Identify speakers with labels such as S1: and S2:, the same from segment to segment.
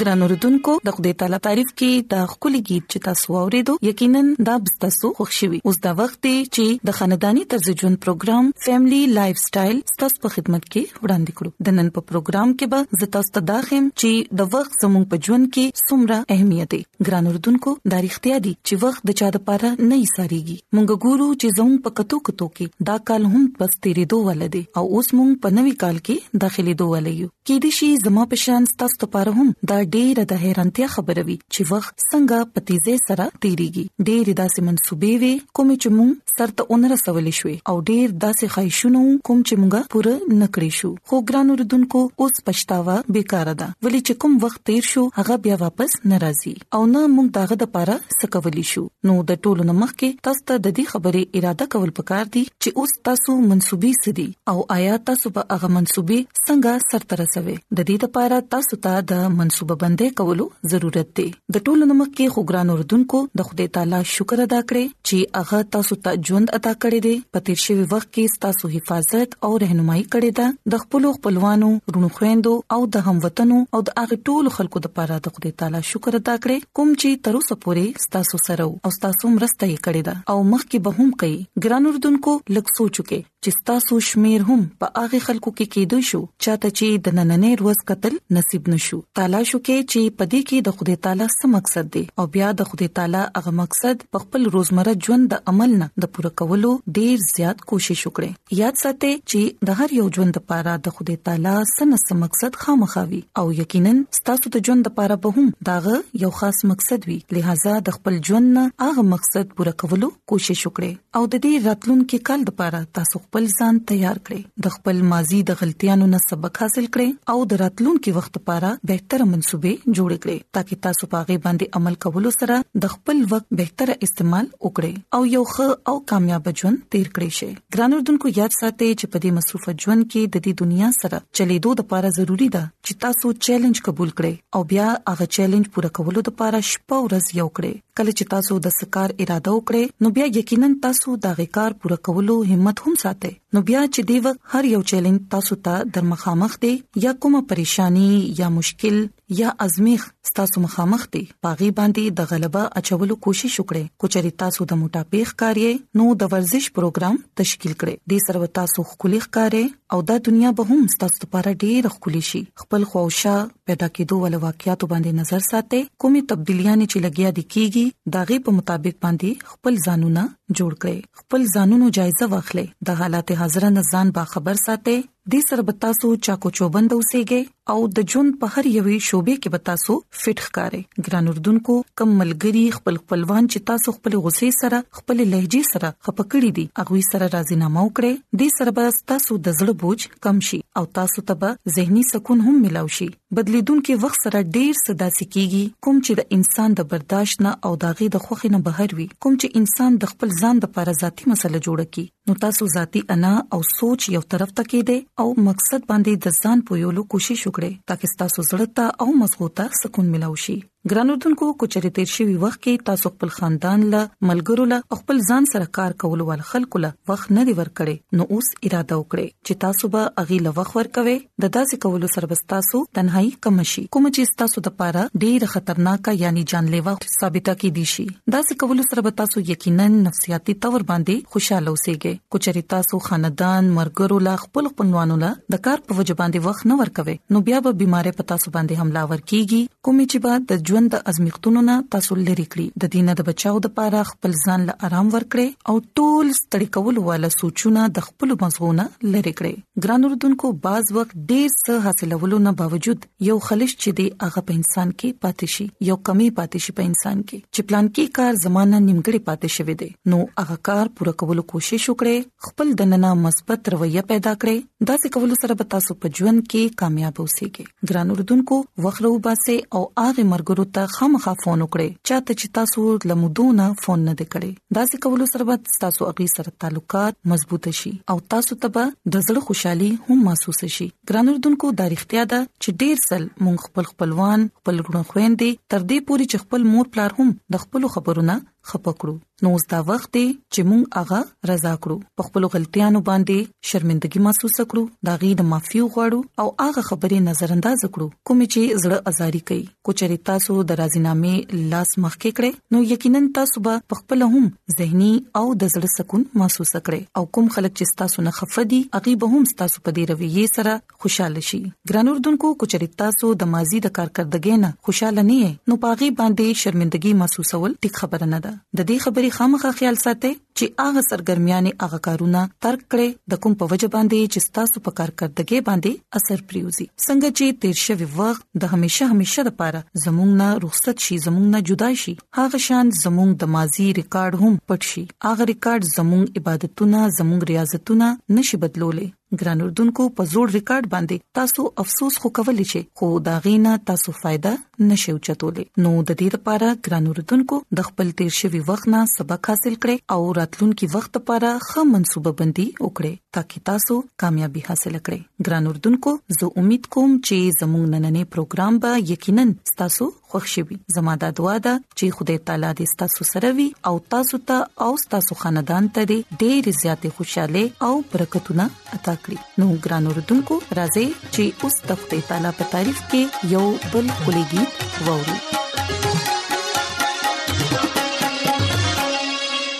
S1: ګران اوردونکو د خدای تعالی تعریف کې دا خولي गीत چې تاسو ورېدو یقینا دا تاسو خوښ شوي اوس دا وخت دی چې د خاندانی طرز ژوند پروګرام فیملی لایف سټایل تاسو په خدمت کې وړاندې کړو د نن په پروګرام کې به زه تاسو ته دا خم چې د وخت زموږ په ژوند کې څومره اهمیت دی ګران اردوونکو دا رښتیا دي چې وخت د چا د پاره نه یې ساريږي مونږ ګورو چې زموږ په کتو کتو کې دا کال هم بس تیرې دوه ولدي او اوس مونږ په نوي کال کې داخلي دوه ولیو کې دي شي زما په شان ستاسو لپاره هم دا ډېره د حیرانتیا خبره وي چې وخت څنګه په تیزه سره تیریږي ډېر داسې منسوبې وي کوم چې مونږ سر ته ونه رسول شوې او ډیر داسې خواهشونه کوم چې موږ پوره نکړې شو خو ګران اوردونکو اوس پښتاوه بیکاره ده ولې چې کوم وخت تیر شو هغه بیا واپس ناراضي او نه موږ داغه د پاره سکولی شو نو د ټولو نمخ کې تاسو ته د دې خبرې اراده کول پکار دي چې اوس تاسو منسوبي سدي او آیا تاسو په هغه منسوبي څنګه سرته رسوي د دې لپاره تاسو ته د منصوبه بندۍ کولو ضرورت دی د ټولو نمک کې خوګران اوردونکو د خدای تعالی شکر ادا کړئ چې هغه تاسو ته ژوند عطا کړی دی په تیر شوی وخت کې تاسو حفاظت او رهنمایي کړې ده د خپل خپلوانو رونو خويندو او د هموطنو او د هغه ټولو خلکو لپاره د خدای تعالی شکر ادا کړئ کوم چې تر اوسه پورې تاسو سره او تاسو مرسته یې کړې ده او مخکې به هم کوي ګران اوردونکو لکه سوچو کې چې ستاسو شمیر هم په هغه خلکو کې کېدو شو چاته چې د نننې ورځ قتل نصیب نشو تعالی شو کې چې پدې کې د خدای تعالی څه مقصد دی او بیا د خدای تعالی هغه مقصد په خپل روزمره ژوند د عمل نه د پوره کولو ډیر زیات کوشش وکړي یاد ساتئ چې د هر یو ژوند لپاره د خدای تعالی سم سم مقصد خامخاوي او یقینا ستاسو د ژوند لپاره به هم داغه یو خاص مقصد وي لہذا د خپل ژوند نه هغه مقصد پوره کولو کوشش وکړئ او د دې راتلونکي کال لپاره تاسو خپل ځان تیار کړئ د خپل ماضي د غلطیانو نه سبق حاصل کړئ او د راتلونکي وخت لپاره بهتره منصوبې جوړ کړئ ترڅو تاسو په هغه باندې عمل کولو سره د خپل وخت بهتره استعمال وکړئ او یو ښه او کامیاب ژوند تیر کړئ شئ ګران اردوونکو یاد ساتئ چې په دې مصروف ژوند کې د دې دنیا سره چلیدو لپاره ضروری ده چې تاسو چیلنج قبول کړئ او بیا هغه چیلنج پوره کولو لپاره شپه ورځ یو کړئ کله چې تاسو د سکار اراده وکړئ نو بیا یقینا تاسو دا غي کار پوره کولو همت هم ساتئ نو بیا چې دی وخت هر یو چیلنج تاسو ته در مخامخ دی یا کومه پریشانی یا مشکل یا ازمیخ تاسو مخامخ دی پاغي باندې د غلبه اچولو کوشش وکړئ کوچري تاسو د موټاپیخ کاریې نو د ورزش پروګرام تشکیل کړئ د سروتا سو خولي ښکارې او دا دنیا به هم ستاسو لپاره ډیر ښکلي شي خپل خوښه پیدا کېدو ول واقعیات باندې نظر ساتي کومې تبدیلیاں چې لګیا دي کیږي داغه په مطابق باندې خپل ځانونه جوړ کړئ خپل ځانونو جایزه واخلئ د حالات حاضر نه ځان با خبر ساتي د سربتا سو چاکو چوبند اوسېږي او د ژوند په هر یوې شوبې کې به تاسو فټ ښکاري ګران اردوونکو کم ملګری خپل خپلوان چې تاسو خپل غصې سره خپل لهجه سره خپکړې دي اغوي سره راضینامه وکړي د سره به تاسو د زړه بوج کم شي او تاسو ته به زهني سکون هم ملاوي شي بدلیدونکو وخت سره ډیر صدا سکیږي کوم چې د انسان د برداشت نه او داغي د خوخي نه بهر وي کوم چې انسان د خپل ځان د پر ذاتی مسله جوړه کی نو تاسو ذاتی انا او سوچ یو طرف ته کېده او مقصد باندې د ځان پویولو کوشش وکړئ ترڅو تاسو زړه ته او مزغو ته سکون ملو شي ګران اردوونکو کوچري تیر شوی وخت کې تاسو خپل خاندان له ملګرو له خپل ځان سره کار کولو ول خلکو له وخت نه دی ورکړي نو اوس اراده وکړئ چې تاسو به اغي له وخت ورکوي د داسې کولو سره به ستاسو تنهایي کمه شي، کومه چې ستاسو لپاره ډېره خطرناکه یعنې جانلېوا ثابته کېدی شي. داسې کولو سره به تاسو یقیناً نفسیاتي طور باندې خوشحاله اوسېږئ. که چېرې تاسو خاندان، مرګرو له خپلو خپلوانو له د کار په وجه باندې وخت نه ورکوئ، نو بیا به بیمارۍ په تاسو باندې حمله آور کېږي، کومې چې به د ژوند د ازمیښتونو نه تاسو لرې کړي. د دې نه د بچاو لپاره خپل ځان له آرام ورکړئ او ټول ستړي کولو واله سوچونه د خپلو مغزو نه لرې کړئ. ګران اردوونکو باز وخت ډیر څه حاصلولو نه باوجود یو خلش چې دی هغه په انسان کې پاتې شي یو کمی پاتې شي په انسان کې چې پلان کې کار زمانہ نیمګړی پاتې شوی دی نو هغه کار پوره کولو کوشش وکړي خپل دننه مثبت رویه پیدا کړي دا څه کول سره به تاسو په ژوند کې کامیاب اوسئ ګران اوردونکو وخره وباسه او هغه مرګرو ته خامخا فون وکړئ چاته چې تاسو لمدونه فون نه دکړي دا څه کول سره به تاسو اغي سره تعلقات مضبوط شي او تاسو ته به د زړه خوشحالي هم محسوس شي ګران اوردونکو دا اړتیا ده چې ډیر سل مونږ خپل خپلوان خپل ګڼ خويندې تر دې پوري چې خپل مور پلار هم د خپل خبرونه خپکړو نو اوس دا وخت دی چې مونږ هغه رضا کړو په خپل غلطیانو باندې شرمندګي محسوس کړو دا غي د معافي غواړو او هغه خبرې نظر انداز کړو کوم چې زړه ازاري کوي کوچري تاسو د راضینامه لاس مخکې کړئ نو یقینا تاسو به په خپل هم زهني او د زړه سکون محسوس کړئ او کوم خلک چې تاسو نه خفدي اغي به هم تاسو په دې رویه سره خوشاله شي ګران اردوونکو کچري تاسو د ماضي د کارکردګۍ نه خوشاله نه یې نو پاغي باندې شرمندګي محسوسول ټیک خبره نه ده د دې خبرې خامخا خیال ساتئ چې هغه سرګرمیانې هغه کارونه ترک کړئ د کوم په وجه باندې چې تاسو په کارکردګۍ باندې اثر پریوزي څنګه چې تیر شوی وخت د همیشه همیشه لپاره زموږ نه رخصت شي زموږ نه جدا شي هغه شان زموږ د ماضي ریکارډ هم پټ شي هغه ریکارډ زموږ عبادتونه زموږ ریاضتونه نشي بدلولې ګران اردوونکو په زوړ ریکارډ باندې تاسو افسوس خو کولای شئ خو دا غینا تاسو فائدہ نشئ چتولې نو د دې لپاره ګران اردوونکو د خپل تیر شوی وخت نه سبق حاصل کړئ او راتلونکي وخت لپاره ښه منصوبه بندي وکړئ ترڅو تاسو کامیابی حاصل کړئ ګران اردوونکو زه امید کوم چې زموږ نننې پروګرام به یقینا تاسو خوښ شي زما د دعا ده چې خدای تعالی دې تاسو سره وي او تاسو ته او تاسو خاندان ته دې ډېر زیاتې خوشاله او برکتونه عطا کړي نو ګران اوردونکو راځي چې اوس د خدای تعالی په تعریف کې یو بل کلیګي ووري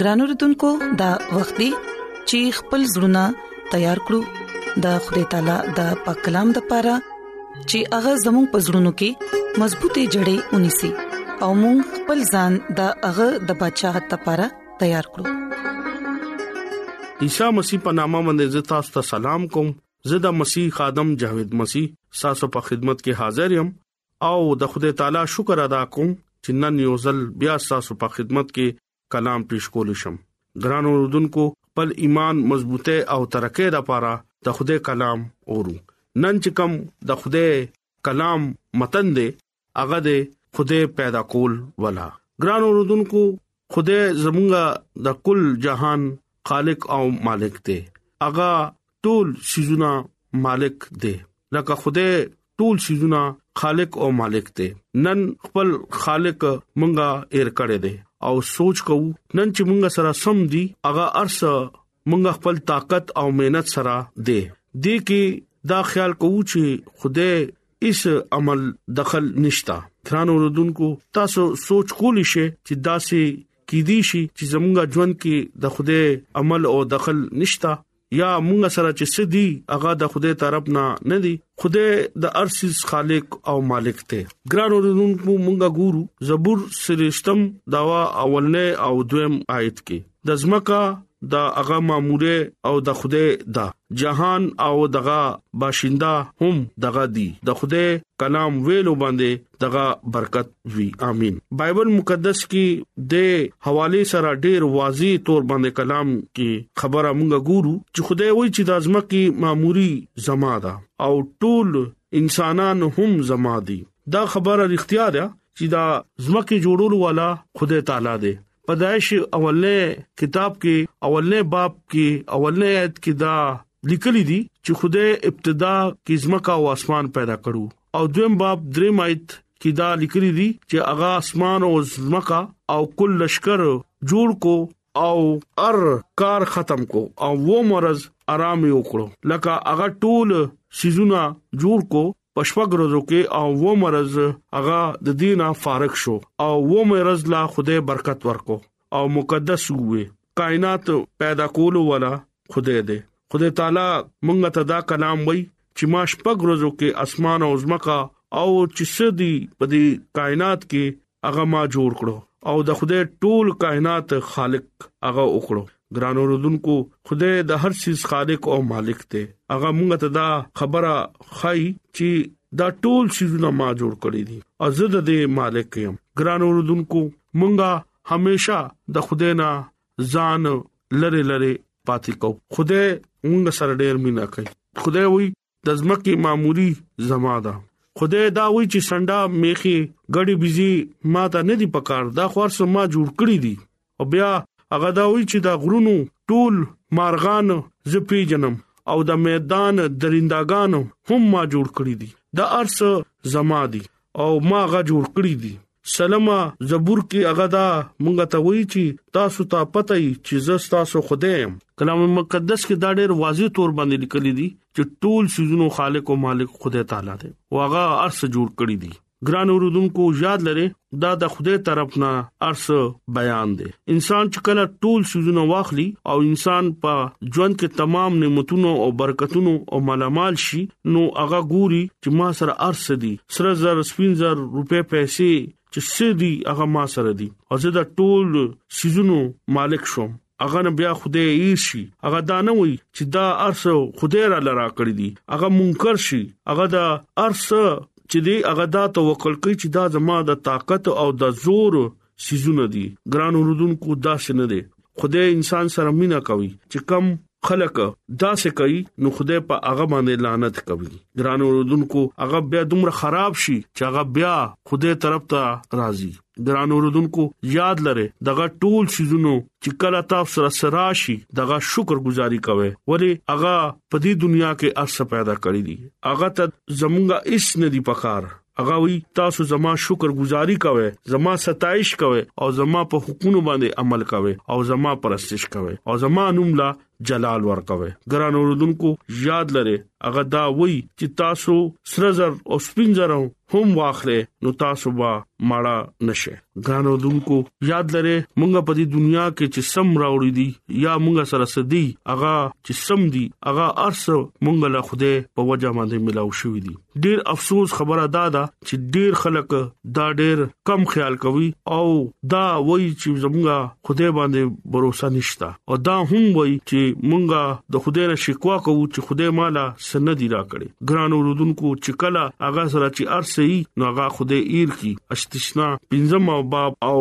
S1: ګران اوردونکو د وختي چی خپل زړونه تیار کړو د خدای تعالی د پاک کلام د پاره چې هغه زموږ پزړونو کې مضبوطې جړې ونی سي او موږ خپل ځان د هغه د بچاغت لپاره تیار کړو
S2: عیسی مسیح په نامه باندې زتا ست سلام کوم زدا مسیح خادم جاوید مسیح ساسو په خدمت کې حاضر یم او د خدای تعالی شکر ادا کوم چې نن یو ځل بیا تاسو په خدمت کې کلام پیښ کول شم ګران اوردونکو خپل ایمان مضبوطه او ترقه لپاره د خدای کلام اورو نن چې کوم د خدای کلام متن دی هغه د خدای پیدا کول ولا ګران اوردونکو خدای زمونږه د کل جهان خالق او مالک دی اغا ټول سيزونه مالک دی لکه خدای ټول سيزونه خالق او مالک دی نن خپل خالق مونږه ایر کړی دی او سوچ کوو نن چې مونږه سره سم دي اغا ارسه مونږ خپل طاقت او مهنت سره دی دې کې دا خیال کوو چې خدای اس عمل دخل نشتا ترانو رودونکو تاسو سوچ کولی شئ چې داسې کې دي شي چې زمونږ ژوند کې د خدای عمل او دخل نشتا یا مونږ سره چې سدي هغه د خدای طرف نه نه دي خدای د ارسیس خالق او مالک ته ګران ورونکو مونږه ګورو زبور سرشتم داوا اولنې او دویم آیت کې د ځمکه د هغه ماموره او د خوده دا جهان او دغه باشنده هم دغه دی د خوده کلام ویلو باندې دغه برکت وی امين بایبل مقدس کې د حواله سره ډیر واضح تور باندې کلام کې خبره مونږ ګورو چې خوده وی چې د ځمکه ماموري زما ده او ټول انسانان هم زما دي دا خبره اړتیا ده چې دا زمکه جوړول والا خدای تعالی دی پدایش اولنې کتاب کې اولنې باب کې اولنې آیت کې دا لیکلي دي چې خدای ابتدا کې زمکا او اسمان پیدا کړو او دویم باب دریم آیت کې دا لیکلي دي چې اغا اسمان او زمکا او کل لشکر جوړ کو او ار کار ختم کو او و مرز آرام یې وکړو لکه هغه ټول سيزونه جوړ کو په شپږ ورځو کې او و مرز هغه د دینه فارغ شو او و مرز لا خدای برکت ورکو او مقدس وې کائنات پیدا کول ولا خدای دې خدای تعالی مونږ ته دا کلام وای چې ما شپږ ورځو کې اسمان او زمکا او چې سدي په دې کائنات کې هغه ما جوړ کړو او د خدای ټول کائنات خالق هغه وکړو ګران اوردونکو خدای د هر چیز خالق او مالک دی هغه موږ ته دا خبره خای چې دا ټول شیزونه ما جوړ کړی دي او زه د دې مالک یم ګران اوردونکو مونږه همیشا د خدای نه ځان لره لره پاتې کو خدای مونږ سره ډېر مینا کوي خدای وي د ځمکې معمولی زما ده خدای دا وی چې سنډا میخي غړي بيزي ما ته نه دی پکار دا خور سم ما جوړ کړی دی او بیا هغه دا وی چې دا غرونو ټول مارغان زپی جنم او د میدان درنداګان هم ما جوړ کړی دي د ارس زما دي او ما غا جوړ کړی دي سلمہ زبور کې هغه دا مونږ ته وایي چې تاسو ته پته ای چې زه تاسو خدایم کلام مقدس کې دا ډېر واضح تور باندې لیکل دي چې ټول سيزونو خالق او مالک خدای تعالی دی او هغه ارس جوړ کړی دي ګران اوردونکو یاد لره دا د خدای طرف نه ارس بیان دی انسان چې کله ټول سيزونه واخلي او انسان په ژوند کې تمام نعمتونو او برکتونو او مالامال شي نو هغه ګوري چې ما سره ارس دي سره زر سپین زر روپې پیسې چې سدي هغه ما سره دي او زه دا ټول سيزونو مالک شوم هغه نه بیا خدای یې شي هغه دا نه وي چې دا ارس خدای را لرا کړی دي هغه منکر شي هغه دا ارس چې دی هغه دا توکل کوي چې دا زما د طاقت او د زور سيزونه دي ګران اوردونکو داسې نه دي خدای انسان سره مینا کوي چې کم خلک داسې کوي نو خدای په هغه باندې لعنت کوي ګران اوردونکو هغه بیا دومره خراب شي چې هغه بیا خدای طرف ته راضي ګران اوردونکو یاد لره دغه ټول سيزونو چې کله تاسو سره سراشي دغه شکر گزاري کوي ولی هغه په دې دنیا کې ارسه پیدا کړی دي هغه ته زمونږه اس نه دی پکار هغه وی تاسو زما شکر گزاري کوئ زما ستایش کوئ او زما په حکمونو باندې عمل کوئ او زما پرستش کوئ او زما نوم لا جلال ورکوي ګران اوردونکو یاد لره هغه دا وای چې تاسو سرزر او سپینزر هم واخلې نو تاسو به ماړه نشه ګران اوردونکو یاد لره مونږه په دې دنیا کې چې سم راوړی دي یا مونږه سره سدي هغه چې سم دي هغه ارس مونږه له خوده په وجه باندې ملاو شوې دي ډیر افسوس خبره دا ده چې ډیر خلک دا ډیر کم خیال کوي او دا وایي چې زمونږه خدای باندې باور نشته او دا هم وایي چې مونږه د خدای نه شکوا کوو چې خدای مالا سن دی را کړي ګران اوردونکو چې کله هغه سره چې ارسي نو هغه خدای ایر کی استثنا پنځم او باب او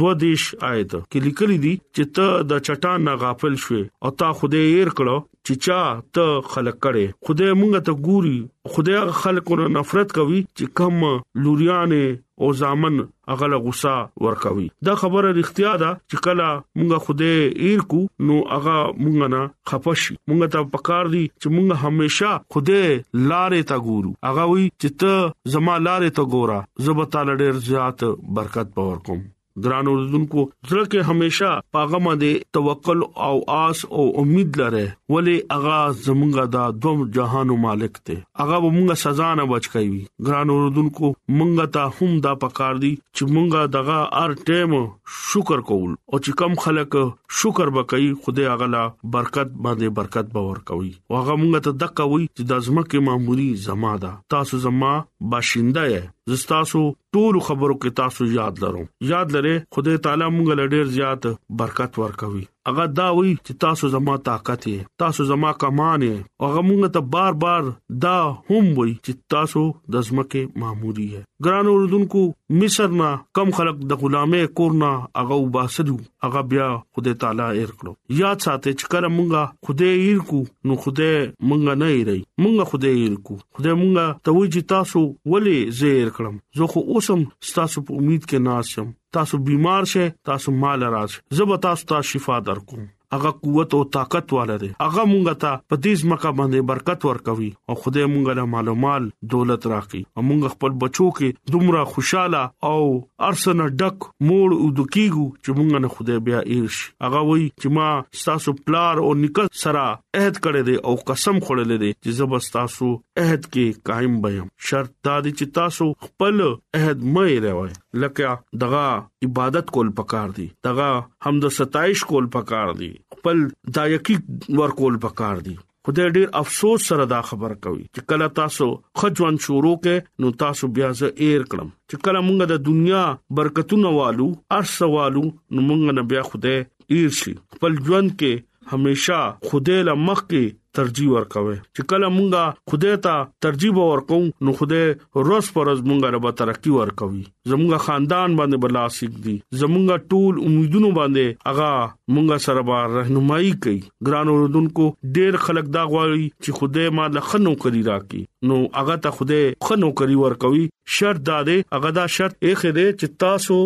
S2: دو دیش آیت کې لیکل دي چې ته د چټان نه غافل شوې او تا خدای ایر کړو چې چا ته خلق کړي خدای مونږ ته ګوري خدای خلقونه نفرت کوي چې کم لوريانه او ځامن اغل غصه ورکوي دا خبره اړتیا ده چې کله مونږ خوده ایر کو نو هغه مونږ نه خپشي مونږ ته پکار دي چې مونږ همیشا خوده لارې تا ګورو هغه وي چې ته زما لارې تا ګورا زبتا لډر زیات برکت پور کوم ګران اوردونکو زړه کې همیشه پاغه باندې توکل او آس او امید لره ولی اغا زمونږه دا دوم جهان مالک ته اغا مونږه سزا نه بچ کوي ګران اوردونکو مونږه ته هم دا پکار دي چې مونږه دغه ار ټیم شکر کوول او چې کم خلک شکر وکړي خدای اغلا برکت باندې برکت باور کوي واغه مونږه ته دکوي چې د ځمکه معمولی زما ده تاسو زما باشنده یې زستاسو ټول خبرو کې تاسو یاد لرو یاد لري خدای تعالی مونږ له ډیر زیات برکت ورکوي هغه دا وی چې تاسو زما طاقت یې تاسو زما کمان یې هغه مونږ ته بار بار دا هم وی چې تاسو د زمکه ماموري یې ګران اوردونکو مصر نه کم خلق د غلامه کورنا هغه وباسلو هغه بیا خدای تعالی ایر کړو یاد ساتي چې کله مونږه خدای ایر کو نو خدای مونږه نه ایري مونږه خدای ایر کو خدای مونږه ته وی چې تاسو ولې زیر کړم زه خو اوسم تاسو په امید کې ناشم تاسو بیمار شئ تاسو مال راځ زه به تاسو ته شفا درکوم هغه قوت او طاقت والا دی هغه مونږ ته په دې ځمکه باندې برکت ورکوي او خدای مونږ له مالومال دولت راکړي او مونږ خپل بچو کې دومره خوشاله او ارسنه ډک موړ او د کیګو چې مونږ نه خدای بیا ایرش هغه وای چې ما تاسو پلار او نکاح سره عہد کړی دی او قسم خوړلې دی چې زب تاسو عہد کې قائم بیم شرط دا دی چې تاسو خپل عہد مې راوي لکه دغه عبادت کول پکار دی دغه حمد ستایش کول پکار دی خپل دایقی ور کول پکار دی خدای ډیر افسوس سره دا خبر کوي چې کله تاسو خجوان شروع کې نو تاسو بیا زه ایر کړم چې کله موږ د دنیا برکتونه والو ارسوالو نو موږ نه بیا خدای ایر شي خپل ژوند کې همیشا خدای له مخ کې ترجیح ورکوي چې کله مونږه خدای ته ترجیح ورکو نو خدای روز پرز مونږه رب ترقی ورکوي زمونږه خاندان باندې بلا سګدي زمونږه ټول امیدونو باندې اغا مونږه سره به راهنمایي کوي ګران اوردونکو ډیر خلک دا غواړي چې خوده ما د خنو کری راکې نو هغه ته خوده خنو کری ورکوي شرط دا دی هغه دا شرط یې خره چې تاسو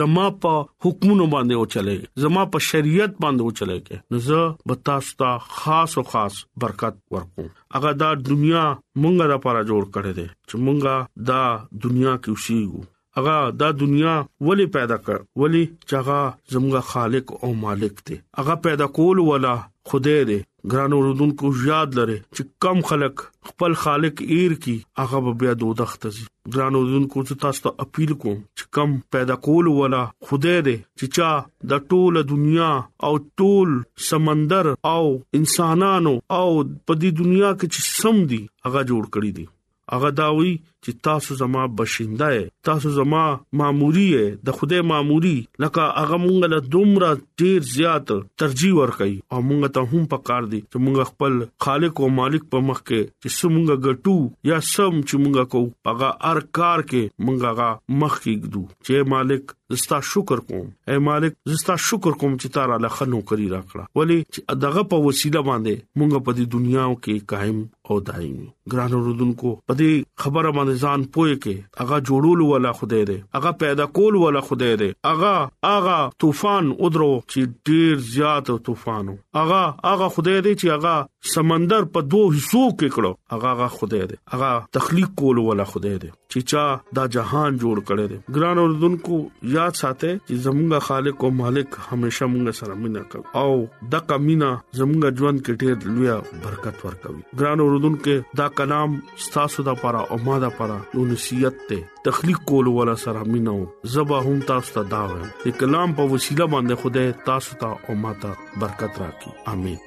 S2: زما په حکمونو باندې او چلے زما په شریعت باندې او چلے کې نو زه به تاسو ته خاص او خاص برکت ورکوم هغه دا دنیا مونږه د پاره جوړ کړی دی چې مونږه دا دنیا کې اوسېږو هغه دا دنیا ولی پیدا کړ ولی چې هغه زموږ خالق او مالک دی هغه پیدا کول ولا خدای دی ګران اوردونکو یاد لره چې کم خلک خپل خالق ایر کی هغه بیا دوزخ ته ځي ګران اوردونکو چې تاسو ته اپیل کوم چې کم پیدا کول ولا خدای دې چې چا د ټوله دنیا او ټول سمندر او انسانانو او په دې دنیا کې چې سم دي هغه جوړ کړی دي هغه داوي
S1: چې تاسو زما بشینده یې تاسو زما ماموري یې د خوده ماموري لکه هغه مونږ له دومره ډیر زیات ترجیح ورکړي او مونږ ته هم پکار دي چې مونږ خپل خالق او مالک په مخ کې چې سمونږ ګټو یا سم چې مونږ کو هغه ارکار کې مونږه مخ کې ګدو چې مالک زستا شکر کوم اے مالک زستا شکر کوم چې تارا لخه نوکری راکړه ولی چې دغه په وسیله باندې مونږ په دې دنیا کې قائم او دایم ګران رودونکو په دې خبره باندې ځان پوي کې هغه جوړول ولا خدای دی هغه پیدا کول ولا خدای دی هغه هغه طوفان ودرو چې ډیر زیات طوفانو هغه هغه خدای دی چې هغه سمندر په دوه حصو کې کړو هغه هغه خدای دی هغه تخلیق کول ولا خدای دی چې چا دا جهان جوړ کړی دی ګران اوردونکو یاد ساته چې زمونږ خالق او مالک همیشه مونږ سره مینا کوي او د کمینا زمونږ ژوند کې ډېر لوی برکت ورکوي ګران اوردونکو دا کلام ستاسو د لپاره او ما د لپاره یو نصیحت ته تخلیق کول ولا سره مینو زبا هم تاسو ته دا وایم چې کلام په وسیله باندې خدای تاسو ته او ماته برکت راکړي امين